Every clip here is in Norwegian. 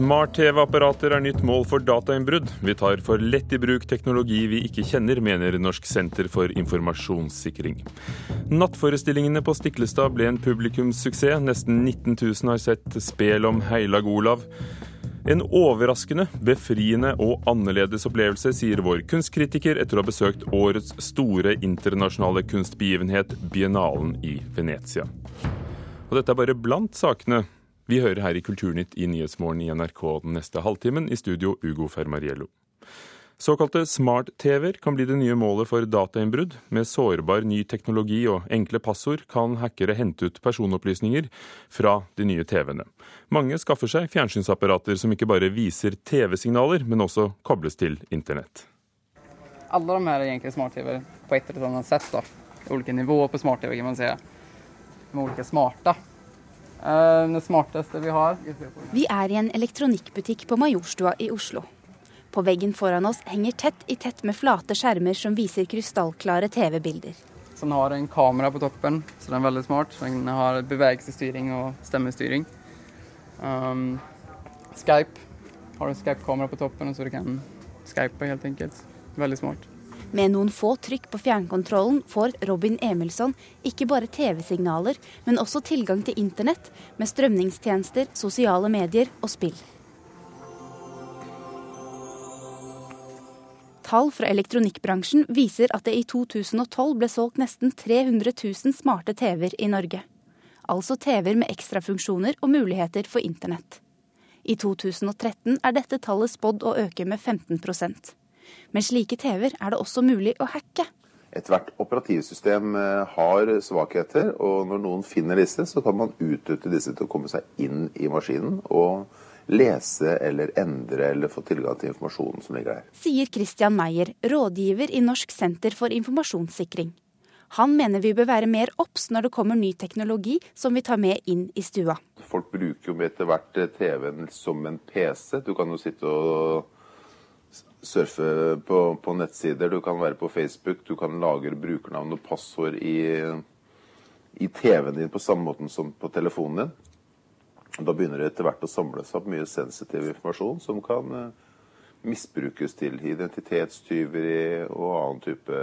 Smart-TV-apparater er nytt mål for datainnbrudd. Vi tar for lett i bruk teknologi vi ikke kjenner, mener Norsk senter for informasjonssikring. Nattforestillingene på Stiklestad ble en publikumssuksess. Nesten 19 000 har sett spel om Heilag Olav. En overraskende, befriende og annerledes opplevelse, sier vår kunstkritiker etter å ha besøkt årets store internasjonale kunstbegivenhet, biennalen i Venezia. Og dette er bare blant sakene vi hører her i Kulturnytt i Nyhetsmorgen i NRK den neste halvtimen. I studio Ugo Fermariello. Såkalte smart-TV-er kan bli det nye målet for datainnbrudd. Med sårbar ny teknologi og enkle passord kan hackere hente ut personopplysninger fra de nye TV-ene. Mange skaffer seg fjernsynsapparater som ikke bare viser TV-signaler, men også kobles til internett. Alle de her er egentlig smart-TV på et eller annet sett. da. Ulike nivåer på smart-TV, kan man si. Med ulike smarte. Eh, det smarteste vi har. Vi er i en elektronikkbutikk på Majorstua i Oslo. På veggen foran oss henger tett i tett med flate skjermer som viser krystallklare TV-bilder. Så den har en kamera på toppen, så den er veldig smart. Den har bevegelsesstyring og stemmestyring. Um, Skype. Har du Skype-kamera på toppen, så du kan skype helt enkelt. Veldig smart. Med noen få trykk på fjernkontrollen får Robin Emilsson ikke bare TV-signaler, men også tilgang til internett med strømningstjenester, sosiale medier og spill. Tall fra elektronikkbransjen viser at det i 2012 ble solgt nesten 300 000 smarte TV-er i Norge. Altså TV-er med ekstrafunksjoner og muligheter for internett. I 2013 er dette tallet spådd å øke med 15 med slike TV-er er det også mulig å hacke. Ethvert operativsystem eh, har svakheter, og når noen finner disse, så kan man utnytte disse til å komme seg inn i maskinen og lese eller endre eller få tilgang til informasjonen som ligger der. Sier Christian Meyer, rådgiver i Norsk senter for informasjonssikring. Han mener vi bør være mer obs når det kommer ny teknologi som vi tar med inn i stua. Folk bruker jo etter hvert eh, TV-en som en PC. Du kan jo sitte og surfe på, på, nettsider, du kan være på Facebook, du kan lagre brukernavn og passord i, i TV-en din på samme måte som på telefonen din. Da begynner det etter hvert å samle seg opp mye sensitiv informasjon som kan uh, misbrukes til identitetstyveri og annen type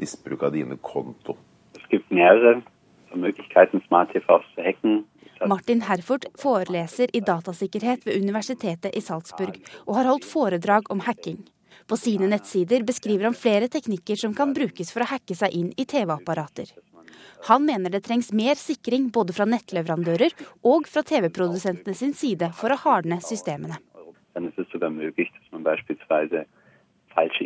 misbruk av dine konto. Det gibt mehrere Möglichkeiten, Smart TVs zu hacken. Martin Herford foreleser i datasikkerhet ved Universitetet i Salzburg og har holdt foredrag om hacking. På sine nettsider beskriver han flere teknikker som kan brukes for å hacke seg inn i TV-apparater. Han mener det trengs mer sikring både fra nettleverandører og fra TV-produsentene sin side for å hardne systemene. falsche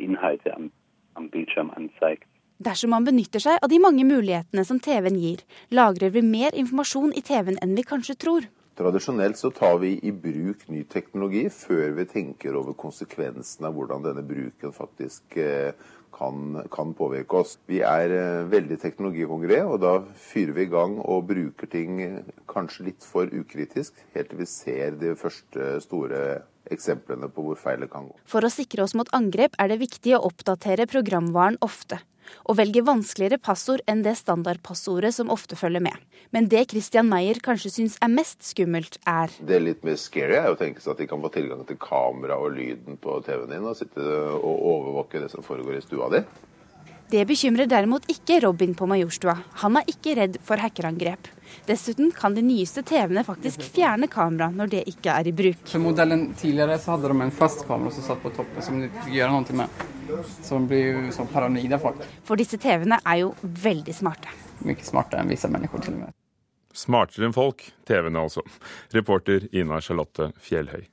Dersom man benytter seg av de mange mulighetene som TV-en gir, lagrer vi mer informasjon i TV-en enn vi kanskje tror. Tradisjonelt så tar vi i bruk ny teknologi før vi tenker over konsekvensene av hvordan denne bruken faktisk eh, kan, kan påvirke oss. Vi er eh, veldig teknologihungrige, og da fyrer vi i gang og bruker ting eh, kanskje litt for ukritisk, helt til vi ser de første store eksemplene på hvor feil det kan gå. For å sikre oss mot angrep er det viktig å oppdatere programvaren ofte og velger vanskeligere passord enn det standardpassordet som ofte følger med. Men det Christian Meyer kanskje syns er mest skummelt, er Det litt mer scary er å tenke seg at de kan få tilgang til kamera og lyden på TV-en din og sitte og overvåke det som foregår i stua di. Det bekymrer derimot ikke Robin på Majorstua. Han er ikke redd for hackerangrep. Dessuten kan de nyeste TV-ene faktisk fjerne kamera når det ikke er i bruk. For modellen Tidligere så hadde de en fast kamera som satt på toppen, som de gjør noe med. Så de blir så paranoide folk. For disse TV-ene er jo veldig smarte. Mye smartere enn visse mennesker, til og med. Smartere enn folk, TV-ene altså. Reporter Ina Charlotte Fjellhøy.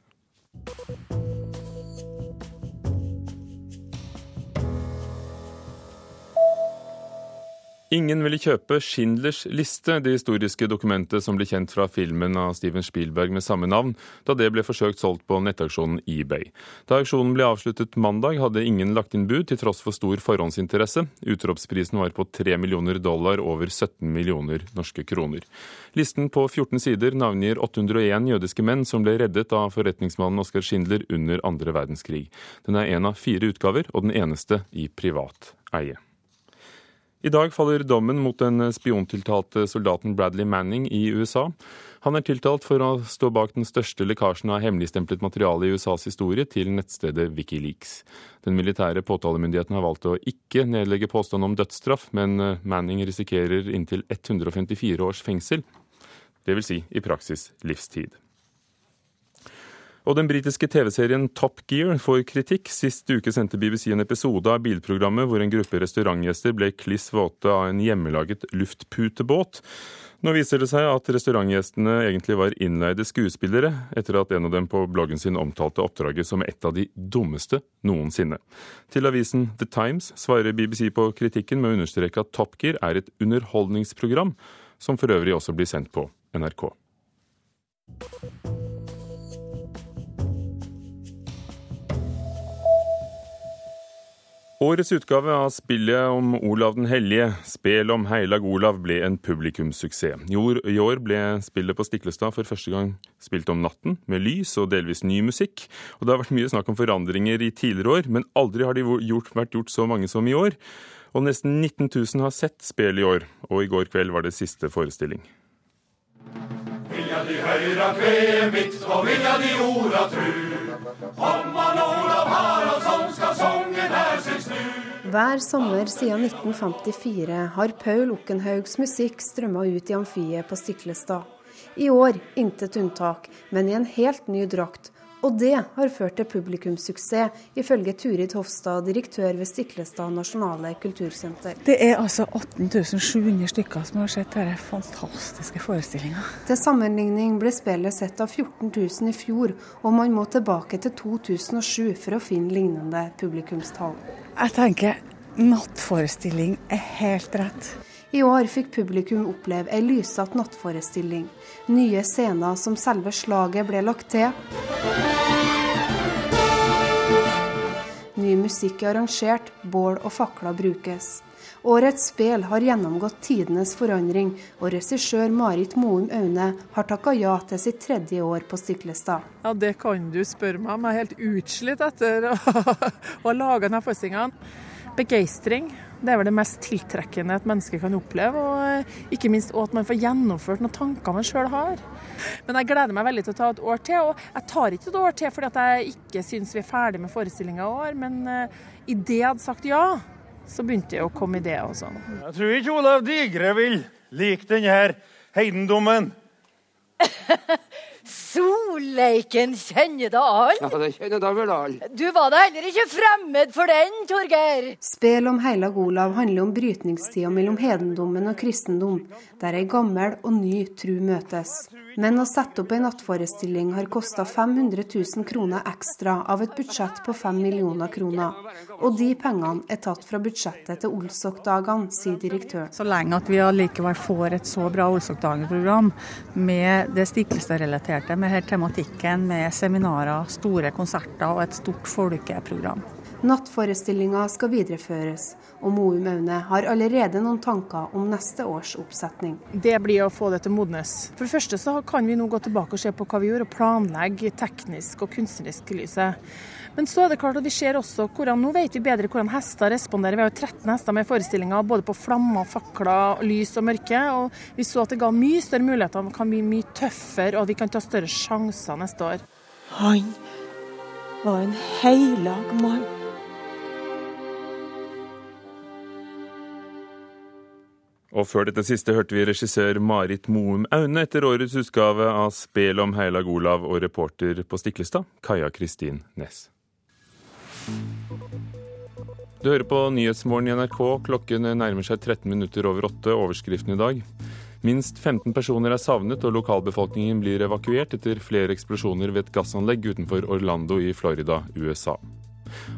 Ingen ville kjøpe Schindlers liste, det historiske dokumentet som ble kjent fra filmen av Steven Spielberg med samme navn, da det ble forsøkt solgt på nettaksjonen eBay. Da auksjonen ble avsluttet mandag, hadde ingen lagt inn bud, til tross for stor forhåndsinteresse. Utropsprisen var på 3 millioner dollar, over 17 millioner norske kroner. Listen på 14 sider navngir 801 jødiske menn som ble reddet av forretningsmannen Oskar Schindler under andre verdenskrig. Den er en av fire utgaver, og den eneste i privat eie. I dag faller dommen mot den spiontiltalte soldaten Bradley Manning i USA. Han er tiltalt for å stå bak den største lekkasjen av hemmeligstemplet materiale i USAs historie til nettstedet Wikileaks. Den militære påtalemyndigheten har valgt å ikke nedlegge påstand om dødsstraff, men Manning risikerer inntil 154 års fengsel. Vil si i praksis livstid. Og den britiske TV-serien Top Gear får kritikk. Sist uke sendte BBC en episode av bilprogrammet hvor en gruppe restaurantgjester ble kliss våte av en hjemmelaget luftputebåt. Nå viser det seg at restaurantgjestene egentlig var innleide skuespillere, etter at en av dem på bloggen sin omtalte oppdraget som et av de dummeste noensinne. Til avisen The Times svarer BBC på kritikken med å understreke at Top Gear er et underholdningsprogram, som for øvrig også blir sendt på NRK. Årets utgave av spillet om Olav den hellige, Spel om Heilag Olav, ble en publikumssuksess. I år ble spillet på Stiklestad for første gang spilt om natten, med lys og delvis ny musikk. Og Det har vært mye snakk om forandringer i tidligere år, men aldri har det vært gjort så mange som i år. Og nesten 19 000 har sett spillet i år, og i går kveld var det siste forestilling. Vilja de høyra kveet mitt, og vilja de orda tru. Om han Olav Haraldsson Hver sommer siden 1954 har Paul Okkenhaugs musikk strømma ut i amfiet på Stiklestad. I år intet unntak, men i en helt ny drakt og det har ført til publikumssuksess, ifølge Turid Hofstad, direktør ved Stiklestad nasjonale kultursenter. Det er altså 18.700 stykker som har sett denne fantastiske forestillinga. Til sammenligning ble spillet sett av 14.000 i fjor, og man må tilbake til 2007 for å finne lignende publikumstall. Jeg tenker nattforestilling er helt rett. I år fikk publikum oppleve ei lysete nattforestilling. Nye scener som selve slaget ble lagt til. Ny musikk er arrangert, bål og fakler brukes. Årets spill har gjennomgått tidenes forandring, og regissør Marit Moum Aune har takka ja til sitt tredje år på Stiklestad. Ja, Det kan du spørre meg om. Jeg er helt utslitt etter å ha laga denne forestillinga. Begeistring det er vel det mest tiltrekkende et menneske kan oppleve. Og eh, ikke minst også at man får gjennomført noen tanker man sjøl har. Men jeg gleder meg veldig til å ta et år til. Og jeg tar ikke et år til fordi jeg ikke syns vi er ferdig med forestillinga i år. Men uh, idet jeg hadde sagt ja, så begynte jeg å komme ideer og sånn. Jeg tror ikke Olav Digre vil like denne heidendommen. Solleiken kjenner da all? Ja, det kjenner da vel all. Du var da heller ikke fremmed for den, Torgeir? Spel om Heilag Olav handler om brytningstida mellom hedendommen og kristendom, der ei gammel og ny tru møtes. Men å sette opp ei nattforestilling har kosta 500 000 kroner ekstra av et budsjett på 5 millioner kroner. Og de pengene er tatt fra budsjettet til Olsokdagene, sier direktøren. Så lenge at vi allikevel får et så bra Olsokdagen-program med det Stiklestad-relaterte, med her tematikken, med seminarer, store konserter og et stort folkeprogram. Nattforestillinga skal videreføres, og Moum Aune har allerede noen tanker om neste års oppsetning. Det blir å få det til modnes. For det første så kan vi nå gå tilbake og se på hva vi gjør, og planlegge teknisk og kunstnerisk lyset. Men så er det klart at vi ser også hvordan, nå vet vi bedre hvordan hester responderer. Vi har jo 13 hester med forestillinger både på flammer, fakler, lys og mørke. Og vi så at det ga mye større muligheter, det kan bli mye tøffere og vi kan ta større sjanser neste år. Han var en heilag mann. Og før dette siste hørte vi regissør Marit Moum Aune etter årets utgave av Spel om Heilag Olav og reporter på Stiklestad, Kaja Kristin Næss. Du hører på Nyhetsmorgen i NRK. Klokken nærmer seg 13 minutter over åtte. Overskriften i dag. Minst 15 personer er savnet, og lokalbefolkningen blir evakuert etter flere eksplosjoner ved et gassanlegg utenfor Orlando i Florida, USA.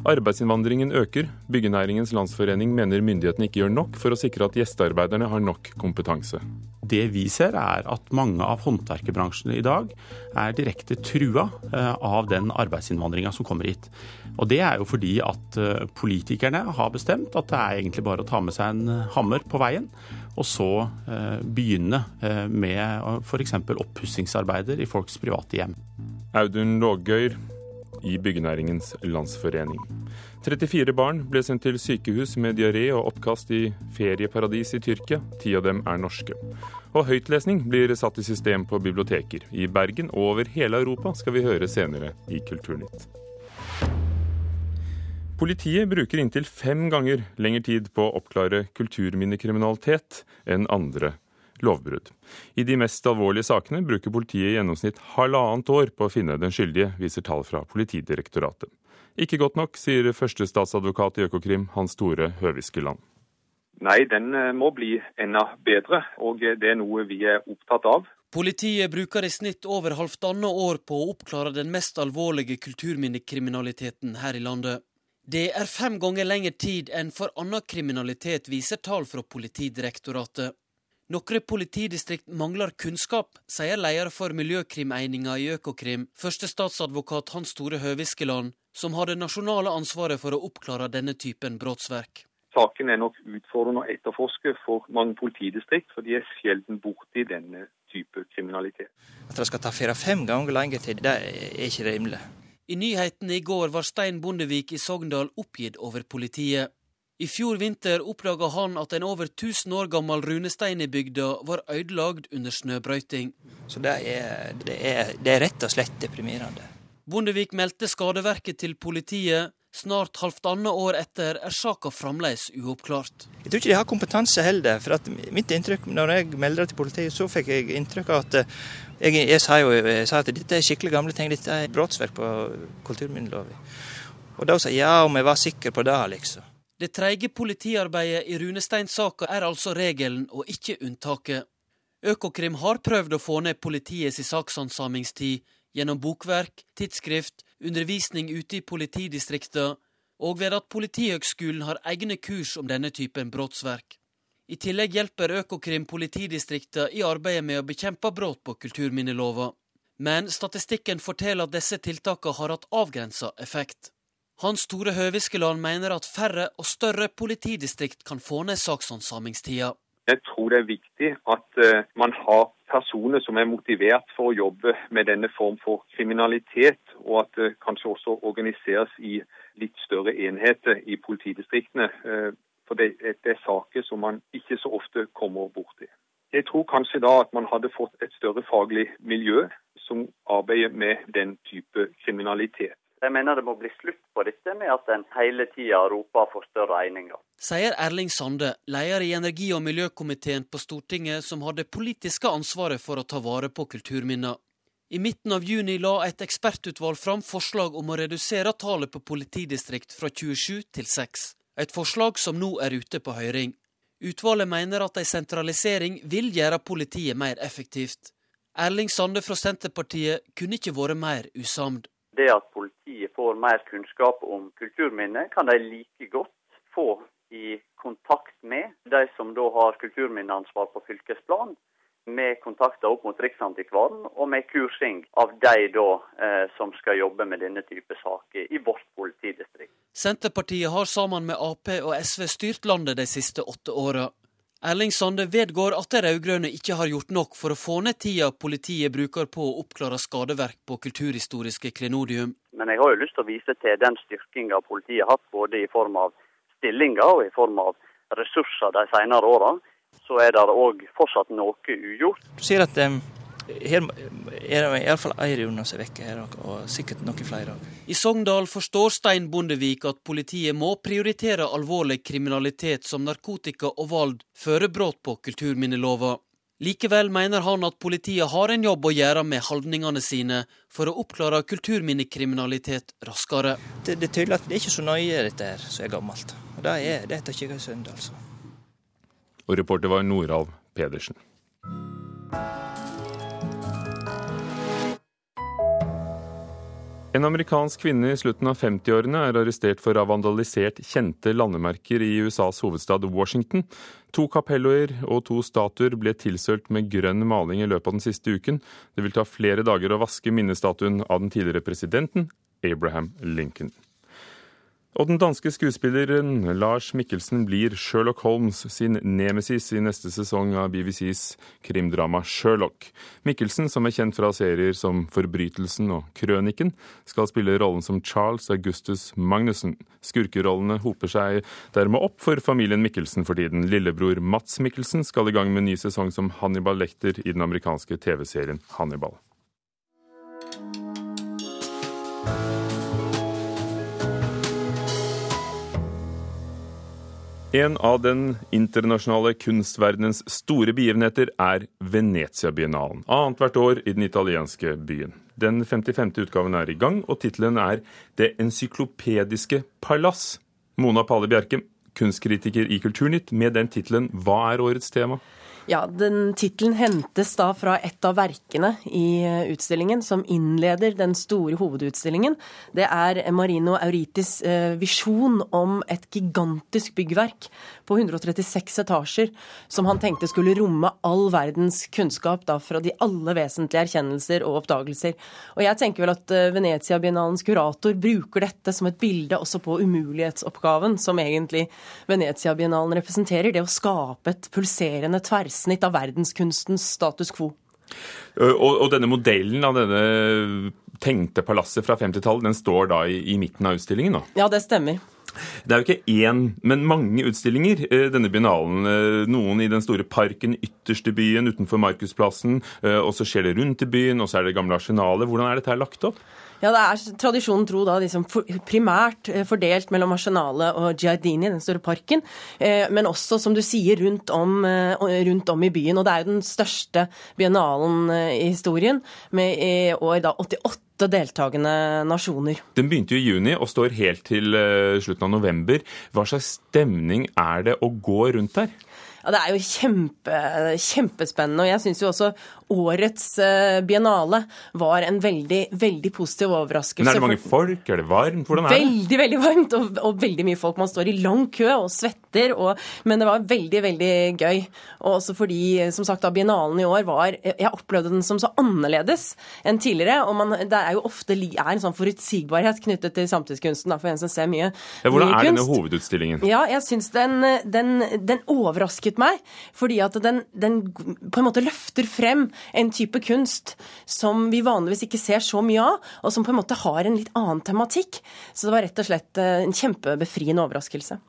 Arbeidsinnvandringen øker. Byggenæringens landsforening mener myndighetene ikke gjør nok for å sikre at gjestearbeiderne har nok kompetanse. Det vi ser er at mange av håndverkerbransjene i dag er direkte trua eh, av den arbeidsinnvandringa som kommer hit. Og Det er jo fordi at eh, politikerne har bestemt at det er egentlig bare å ta med seg en hammer på veien, og så eh, begynne med f.eks. oppussingsarbeider i folks private hjem. Audun Lågøyr, i Byggenæringens Landsforening. 34 barn ble sendt til sykehus med diaré og oppkast i ferieparadis i Tyrkia. Ti av dem er norske. Og høytlesning blir satt i system på biblioteker. I Bergen og over hele Europa skal vi høre senere i Kulturnytt. Politiet bruker inntil fem ganger lengre tid på å oppklare kulturminnekriminalitet enn andre lovbrudd. I de mest alvorlige sakene bruker politiet i gjennomsnitt halvannet år på å finne den skyldige, viser tall fra Politidirektoratet. Ikke godt nok, sier førstestatsadvokat i Økokrim Hans Tore Høviskeland. Nei, den eh, må bli enda bedre, og det er noe vi er opptatt av. Politiet bruker i snitt over halvannet år på å oppklare den mest alvorlige kulturminnekriminaliteten her i landet. Det er fem ganger lengre tid enn for annen kriminalitet, viser tall fra Politidirektoratet. Noen politidistrikt mangler kunnskap, sier leder for miljøkrimeininga i Økokrim, førstestatsadvokat Hans Tore Høviskeland, som har det nasjonale ansvaret for å oppklare denne typen brottsverk. Saken er nok utfordrende å etterforske for mange politidistrikt, for de er sjelden borti denne type kriminalitet. At det skal ta fire-fem ganger lenger tid, det er ikke rimelig. I nyhetene i går var Stein Bondevik i Sogndal oppgitt over politiet. I fjor vinter oppdaga han at en over 1000 år gammel runestein i bygda var ødelagt under snøbrøyting. Så det er, det, er, det er, rett og slett deprimerende. Bondevik meldte skadeverket til politiet. Snart halvannet år etter er saka fremdeles uoppklart. Jeg tror ikke de har kompetanse heller. for mitt inntrykk, når jeg melder det til politiet, så fikk jeg inntrykk av at eh, jeg, jeg, sa jo jeg sa at dette er skikkelig gamle ting, dette er brottsverk på kulturminneloven. Og da sa jeg ja, om jeg var sikker på det, liksom. Det treige politiarbeidet i Runestein-saka er altså regelen og ikke unntaket. Økokrim har prøvd å få ned politiets sakshandsamingstid gjennom bokverk, tidsskrift, undervisning ute i politidistrikta, og ved at Politihøgskolen har egne kurs om denne typen brottsverk. I tillegg hjelper Økokrim politidistrikta i arbeidet med å bekjempe brudd på kulturminnelova. Men statistikken forteller at disse tiltakene har hatt avgrensa effekt. Hans Tore Høviskeland mener at færre og større politidistrikt kan få ned sakshandsamingstida. Jeg tror det er viktig at uh, man har personer som er motivert for å jobbe med denne form for kriminalitet, og at det kanskje også organiseres i litt større enheter i politidistriktene. Uh, for det, er saker som man ikke så ofte kommer borti. Jeg tror kanskje da at man hadde fått et større faglig miljø som arbeider med den type kriminalitet. Jeg mener det må bli slutt på dette med at en hele tida roper for større regninger. Sier Erling Sande, leder i energi- og miljøkomiteen på Stortinget, som har det politiske ansvaret for å ta vare på kulturminner. I midten av juni la et ekspertutvalg fram forslag om å redusere tallet på politidistrikt fra 27 til 6. Et forslag som nå er ute på høring. Utvalget mener at ei sentralisering vil gjøre politiet mer effektivt. Erling Sande fra Senterpartiet kunne ikke vært mer usamd. Det at politiet får mer kunnskap om kulturminner, kan de like godt få i kontakt med de som da har kulturminneansvar på fylkesplan, med kontakter opp mot Riksantikvaren og med kursing av de da eh, som skal jobbe med denne type saker i vårt politidistrikt. Senterpartiet har sammen med Ap og SV styrt landet de siste åtte åra. Erling Sande vedgår at de rød-grønne ikke har gjort nok for å få ned tida politiet bruker på å oppklare skadeverk på kulturhistoriske klenodium. Men jeg har jo lyst til å vise til den styrkinga politiet har hatt, både i form av stillinger og i form av ressurser de senere åra. Så er det òg fortsatt noe ugjort. Du sier at um, her er det iallfall ei runde som er vekke her, og sikkert noen flere òg. I Sogndal forstår Stein Bondevik at politiet må prioritere alvorlig kriminalitet som narkotika og vold før brudd på kulturminnelova. Likevel mener han at politiet har en jobb å gjøre med holdningene sine for å oppklare kulturminnekriminalitet raskere. Det, det, er tydelig at det er ikke så nøye dette her som er gammelt. Og Det er det ikke synd, altså. Og reporter var Noralv Pedersen. En amerikansk kvinne i slutten av 50-årene er arrestert for å ha vandalisert kjente landemerker i USAs hovedstad Washington. To kapelloer og to statuer ble tilsølt med grønn maling i løpet av den siste uken. Det vil ta flere dager å vaske minnestatuen av den tidligere presidenten Abraham Lincoln. Og den danske skuespilleren Lars Mikkelsen blir Sherlock Holmes sin nemesis i neste sesong av BBCs krimdrama Sherlock. Mikkelsen, som er kjent fra serier som Forbrytelsen og Krøniken, skal spille rollen som Charles Augustus Magnussen. Skurkerollene hoper seg dermed opp for familien Mikkelsen for tiden. Lillebror Mats Mikkelsen skal i gang med en ny sesong som Hannibal Lekter i den amerikanske TV-serien Hannibal. En av den internasjonale kunstverdenens store begivenheter er Venezia-biennalen. Annethvert år i den italienske byen. Den 55. utgaven er i gang, og tittelen er Det encyklopediske palass. Mona Palle Bjerke, kunstkritiker i Kulturnytt, med den tittelen, hva er årets tema? Ja, den Tittelen hentes da fra et av verkene i eh, utstillingen som innleder den store hovedutstillingen. Det er Marino Auritis eh, visjon om et gigantisk byggverk på 136 etasjer, som han tenkte skulle romme all verdens kunnskap da, fra de alle vesentlige erkjennelser og oppdagelser. Og jeg tenker vel at eh, Venezia-biennalens kurator bruker dette som et bilde også på umulighetsoppgaven som egentlig Venezia-biennalen representerer. Det å skape et pulserende tverrsnitt grensesnitt av verdenskunstens status quo. Og, og, denne modellen av denne tenkte palasset fra 50-tallet, den står da i, i, midten av utstillingen? nå? Ja, det stemmer. Det er jo ikke én, men mange utstillinger denne biennalen. Noen i den store parken ytterst i byen, utenfor Markusplassen. Og så skjer det rundt i byen, og så er det gamle arsenalet. Hvordan er dette her lagt opp? Ja, det er tradisjonen tro da liksom primært eh, fordelt mellom Arsenalet og Giardini, den store parken, eh, men også, som du sier, rundt om, eh, rundt om i byen. Og det er jo den største biennalen i historien, med i år da 88 deltakende nasjoner. Den begynte jo i juni og står helt til slutten av november. Hva slags stemning er det å gå rundt der? Ja, Det er jo kjempe, kjempespennende. Og jeg syns jo også årets uh, biennale var en veldig, veldig positiv overraskelse. Men Er det mange folk? Er det varmt? Hvordan er det? Veldig, veldig varmt, og, og, veldig mye folk. Man står i lang kø og svetter, og, men det var veldig, veldig gøy. Og også fordi, som sagt, da, biennalen i år var Jeg opplevde den som så annerledes enn tidligere. Og man, det er jo ofte er en sånn forutsigbarhet knyttet til samtidskunsten, da, for en som ser mye, ja, hvordan mye kunst. Hvordan er denne hovedutstillingen? Ja, jeg syns den, den, den overrasket meg. Fordi at den, den, på en måte løfter frem en type kunst som vi vanligvis ikke ser så mye av, og som på en måte har en litt annen tematikk. Så det var rett og slett eh, en kjempebefriende overraskelse.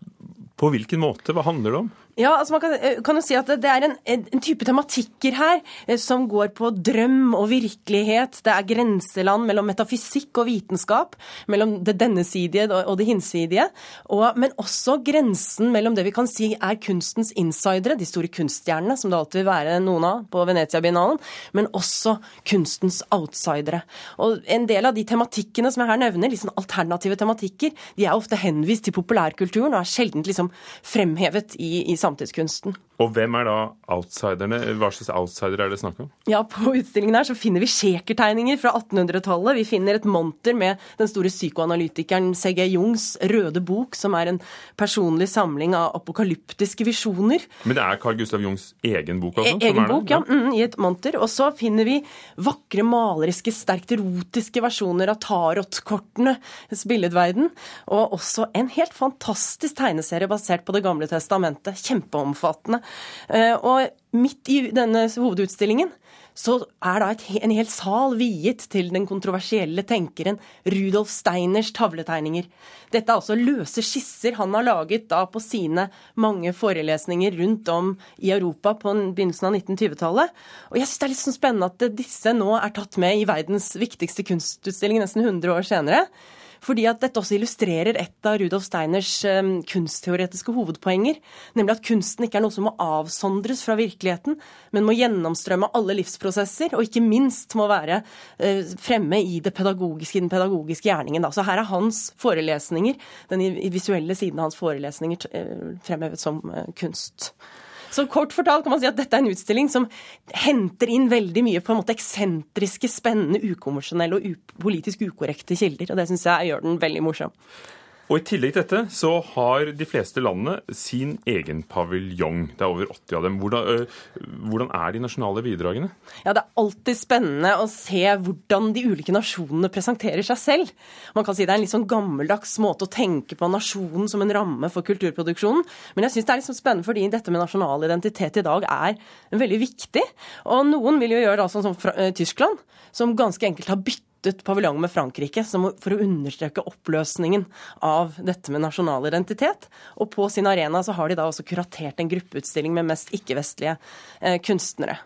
På hvilken måte? Hva handler det om? Ja, altså Man kan, eh, kan, jo si at det er en, en, type tematikker her eh, som går på drøm og virkelighet. Det er grenseland mellom metafysikk og vitenskap, mellom det dennesidige og det hinsidige. Og, men også grensen mellom det vi kan si er kunstens insidere, de store kunststjernene, som det alltid vil være noen av på Venezia-biennalen, men også kunstens outsidere. Og En del av de tematikkene som jeg her nevner, liksom alternative tematikker, de er ofte henvist til populærkulturen og er sjelden liksom fremhevet i, i samtidskunsten. Og hvem er da outsiderne? Hva slags outsidere er det snakk om? Ja, På utstillingen her så finner vi Shaker-tegninger fra 1800-tallet. Vi finner et monter med den store psykoanalytikeren C.G. Jungs Røde bok, som er en personlig samling av apokalyptiske visjoner. Men det er Carl Gustav Jungs egen bok? Altså, e egen bok, ja. Mm, I et monter. Og så finner vi vakre, maleriske, sterkt erotiske versjoner av tarotkortenes billedverden. Og også en helt fantastisk tegneserie basert på Det gamle testamentet. Kjempeomfattende. Eh, og midt i denne hovedutstillingen så er da et, en hel sal viet til den kontroversielle tenkeren Rudolf Steiners tavletegninger. Dette er altså løse skisser han har laget da på sine mange forelesninger rundt om i Europa på begynnelsen av 1920-tallet. Og jeg syns det er litt sånn spennende at disse nå er tatt med i verdens viktigste kunstutstilling nesten 100 år senere. Fordi at dette også illustrerer et av Rudolf Steiners um, kunstteoretiske hovedpoenger, nemlig at kunsten ikke er noe som må avsondres fra virkeligheten, men må gjennomstrømme alle livsprosesser, og ikke minst må være uh, fremme i, pedagogiske, i den pedagogiske gjerningen. Så her er hans forelesninger, den visuelle siden av hans forelesninger, uh, fremhevet som kunst. Så kort fortalt kan man si at dette er en utstilling som henter inn veldig mye på en måte eksentriske, spennende, ukonvensjonelle og politisk ukorrekte kilder. Og det syns jeg gjør den veldig morsom. Og I tillegg til dette så har de fleste landene sin egen paviljong. Det er over 80 av dem. Hvordan, øh, hvordan, er de nasjonale bidragene? Ja, Det er alltid spennende å se hvordan de ulike nasjonene presenterer seg selv. Man kan si Det er en litt sånn gammeldags måte å tenke på nasjonen som en ramme for kulturproduksjonen. Men jeg syns det er liksom spennende fordi dette med nasjonal identitet i dag er veldig viktig. Og noen vil jo gjøre det sånn som Tyskland, som ganske enkelt har byttet byttet paviljong med Frankrike for å understreke oppløsningen av dette med nasjonal identitet. Og på sin arena så har de da også kuratert en gruppeutstilling med mest ikke-vestlige eh, kunstnere.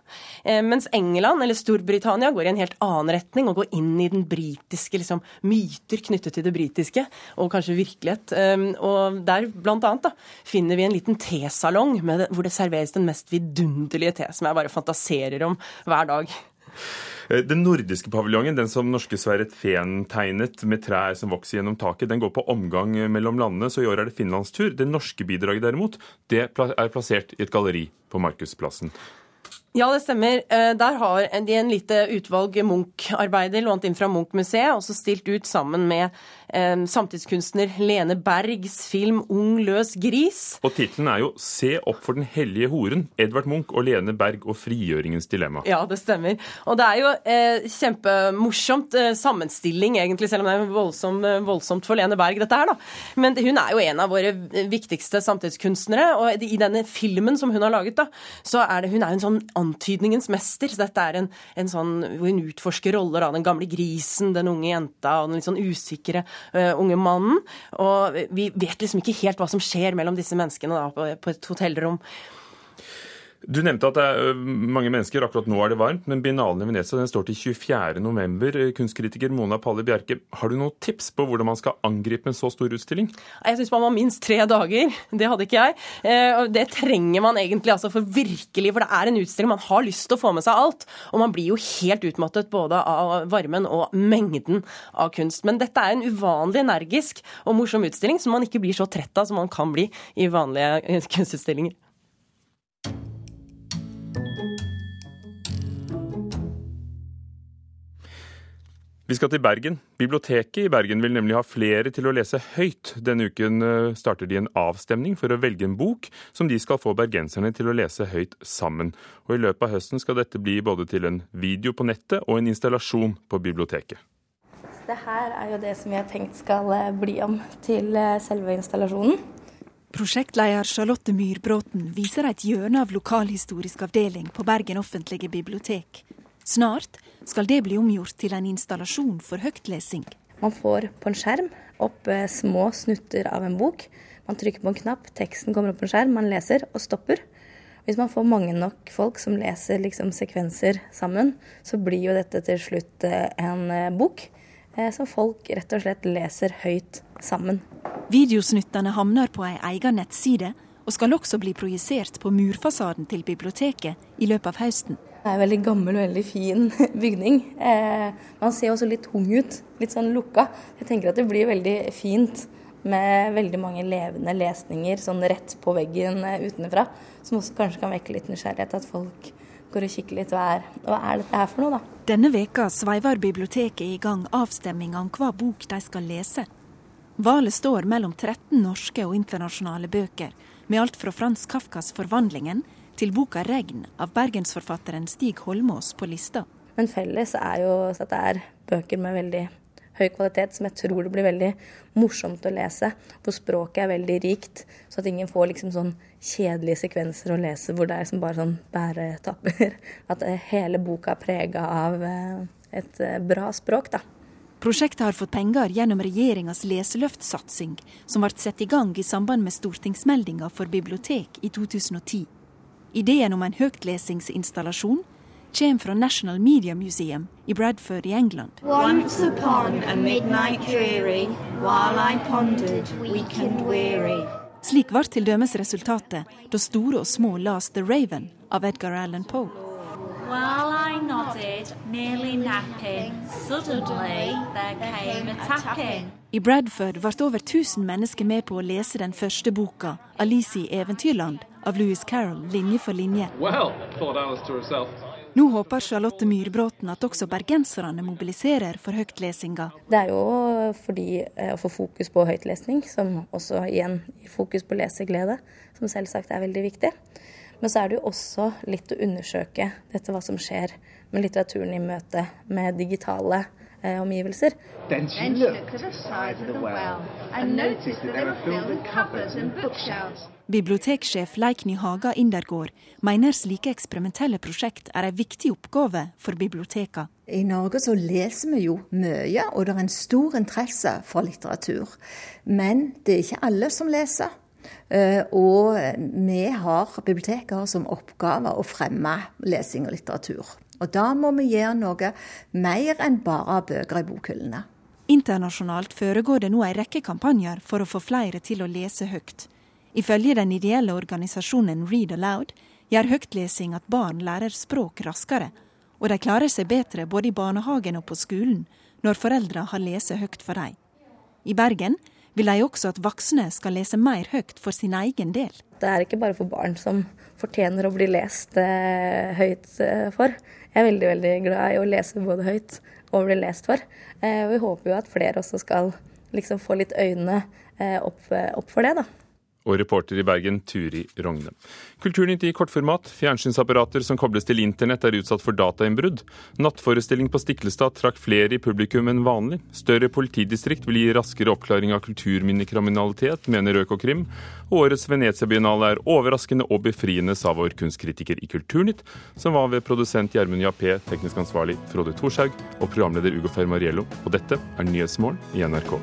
Eh, mens England eller Storbritannia går i en helt annen retning og går inn i den britiske liksom, myter knyttet til det britiske, og kanskje virkelighet. Eh, og der blant annet da, finner vi en liten tesalong hvor det serveres den mest vidunderlige te, som jeg bare fantaserer om hver dag. Eh, den nordiske paviljongen, den som norske Sverre Fehn tegnet med trær som vokser gjennom taket, den går på omgang mellom landene, så i år er det finlandstur. Det norske bidraget derimot, det er plassert i et galleri på Markusplassen. Ja, det stemmer. Eh, der har de en lite utvalg Munch-arbeider lånt inn fra Munch-museet, og så stilt ut sammen med samtidskunstner Lene Bergs film 'Ung løs gris'. Og tittelen er jo 'Se opp for den hellige horen'. Edvard Munch og Lene Berg og frigjøringens dilemma. Ja, det stemmer. Og det er jo eh, kjempemorsomt eh, sammenstilling, egentlig, selv om det er voldsom, eh, voldsomt for Lene Berg, dette her, da. Men hun er jo en av våre viktigste samtidskunstnere, og i denne filmen som hun har laget, da, så er det hun er en sånn antydningens mester. Så dette er en, en sånn hvor hun utforsker roller av den gamle grisen, den unge jenta og den litt sånn usikre unge mannen. Og vi vet liksom ikke helt hva som skjer mellom disse menneskene da, på, på et hotellrom. Du nevnte at det er mange mennesker. Akkurat nå er det varmt, men Biennalen i Venezia den står til 24.11. Kunstkritiker Mona Palle Bjerke, har du noen tips på hvordan man skal angripe en så stor utstilling? Jeg syns man må minst tre dager. Det hadde ikke jeg. Det trenger man egentlig altså for virkelig, for det er en utstilling. Man har lyst til å få med seg alt. Og man blir jo helt utmattet både av varmen og mengden av kunst. Men dette er en uvanlig energisk og morsom utstilling som man ikke blir så trett av som man kan bli i vanlige kunstutstillinger. Vi skal til Bergen. Biblioteket i Bergen vil nemlig ha flere til å lese høyt. Denne uken eh, starter de en avstemning for å velge en bok som de skal få bergenserne til å lese høyt sammen. Og I løpet av høsten skal dette bli både til en video på nettet og en installasjon på biblioteket. Det her er jo det som vi har tenkt skal eh, bli om til eh, selve installasjonen. Prosjektleder Charlotte Myrbråten viser et hjørne av lokalhistorisk avdeling på Bergen offentlige bibliotek. Snart skal det bli omgjort til en installasjon for høytlesing. Man får på en skjerm opp eh, små snutter av en bok. Man trykker på en knapp, teksten kommer opp på en skjerm, man leser og stopper. Hvis man får mange nok folk som leser liksom sekvenser sammen, så blir jo dette til slutt eh, en eh, bok som folk rett og slett leser høyt sammen. Videosnuttene havner på ei egen nettside, og skal også bli projisert på murfasaden til biblioteket i løpet av høsten. Det er en veldig gammel og veldig fin bygning. Eh, man ser også litt tung ut, litt sånn lukka. Jeg tenker at det blir veldig fint med veldig mange levende lesninger sånn rett på veggen eh, utenfra. Som også kanskje kan vekke litt nysgjerrighet, at folk går og kikker litt. Hva er, hva er dette her for noe, da? Denne veka sveiver biblioteket i gang avstemminga om hva bok de skal lese. Valet står mellom 13 norske og internasjonale bøker, med alt fra Frans Kafkas 'Forvandlingen' til boka 'Regn' av bergensforfatteren Stig Holmås på lista. Men felles er jo at det er bøker med veldig høy kvalitet, som jeg tror det blir veldig morsomt å lese. Hvor språket er veldig rikt, så at ingen får liksom sånn kjedelige sekvenser å lese hvor det er som bare sånn bæretapper. At eh, hele boka er prega av eh, et eh, bra språk, da. Prosjektet har fått penger gjennom regjeringas leseløftsatsing, som ble satt i gang i samband med stortingsmeldinga for bibliotek i 2010. Ideen om en høytlesingsinstallasjon kommer fra National Media Museum i Bradford i England. Once upon a midnight dreary, while I pondered, weak weary. Slik var til dømes resultatet da store og små las The Raven av Edgar Allan Poe. While I nodded, nearly napping, suddenly there came a. I Bradford ble over 1000 mennesker med på å lese den første boka, 'Alice i Eventyrland', av Louis Carroll linje for linje. Well, Nå håper Charlotte Myrbråten at også bergenserne mobiliserer for høytlesinga. Det er jo fordi eh, å få fokus på høytlesning, som også igjen gir fokus på leseglede, som selvsagt er veldig viktig. Men så er det jo også litt å undersøke dette hva som skjer med litteraturen i møte med digitale omgivelser. Biblioteksjef Leikny Haga Indergård mener slike eksperimentelle prosjekt er en viktig oppgave for biblioteka. I Norge så leser vi jo mye, og det er en stor interesse for litteratur. Men det er ikke alle som leser. Eh, og vi har biblioteker som oppgave å fremme lesing og litteratur. Og da må vi gjøre noe mer enn bare bøker i bokhyllene. Internasjonalt foregår det nå en rekke kampanjer for å få flere til å lese høyt. Ifølge den ideelle organisasjonen Read Aloud gjør høytlesing at barn lærer språk raskere, og de klarer seg bedre både i barnehagen og på skolen når foreldre har lest høyt for dem. I Bergen vil de også at voksne skal lese mer høyt for sin egen del. Det er ikke bare for barn som fortjener å bli lest eh, høyt eh, for. Jeg er veldig veldig glad i å lese både høyt og bli lest for. Eh, og vi håper jo at flere også skal liksom få litt øynene eh, opp, opp for det. da. Og reporter i Bergen, Turi Rogne. Kulturnytt i kortformat. Fjernsynsapparater som kobles til internett er utsatt for datainnbrudd. Nattforestilling på Stiklestad trakk flere i publikum enn vanlig. Større politidistrikt vil gi raskere oppklaring av kulturminnekriminalitet, mener Økokrim. Og årets Venezia-biennale er overraskende og befriende, sa vår kunstkritiker i Kulturnytt, som var ved produsent Gjermund Jappé, teknisk ansvarlig Frode Thorshaug og programleder Ugo Fermariello. Og dette er Nyhetsmorgen i NRK.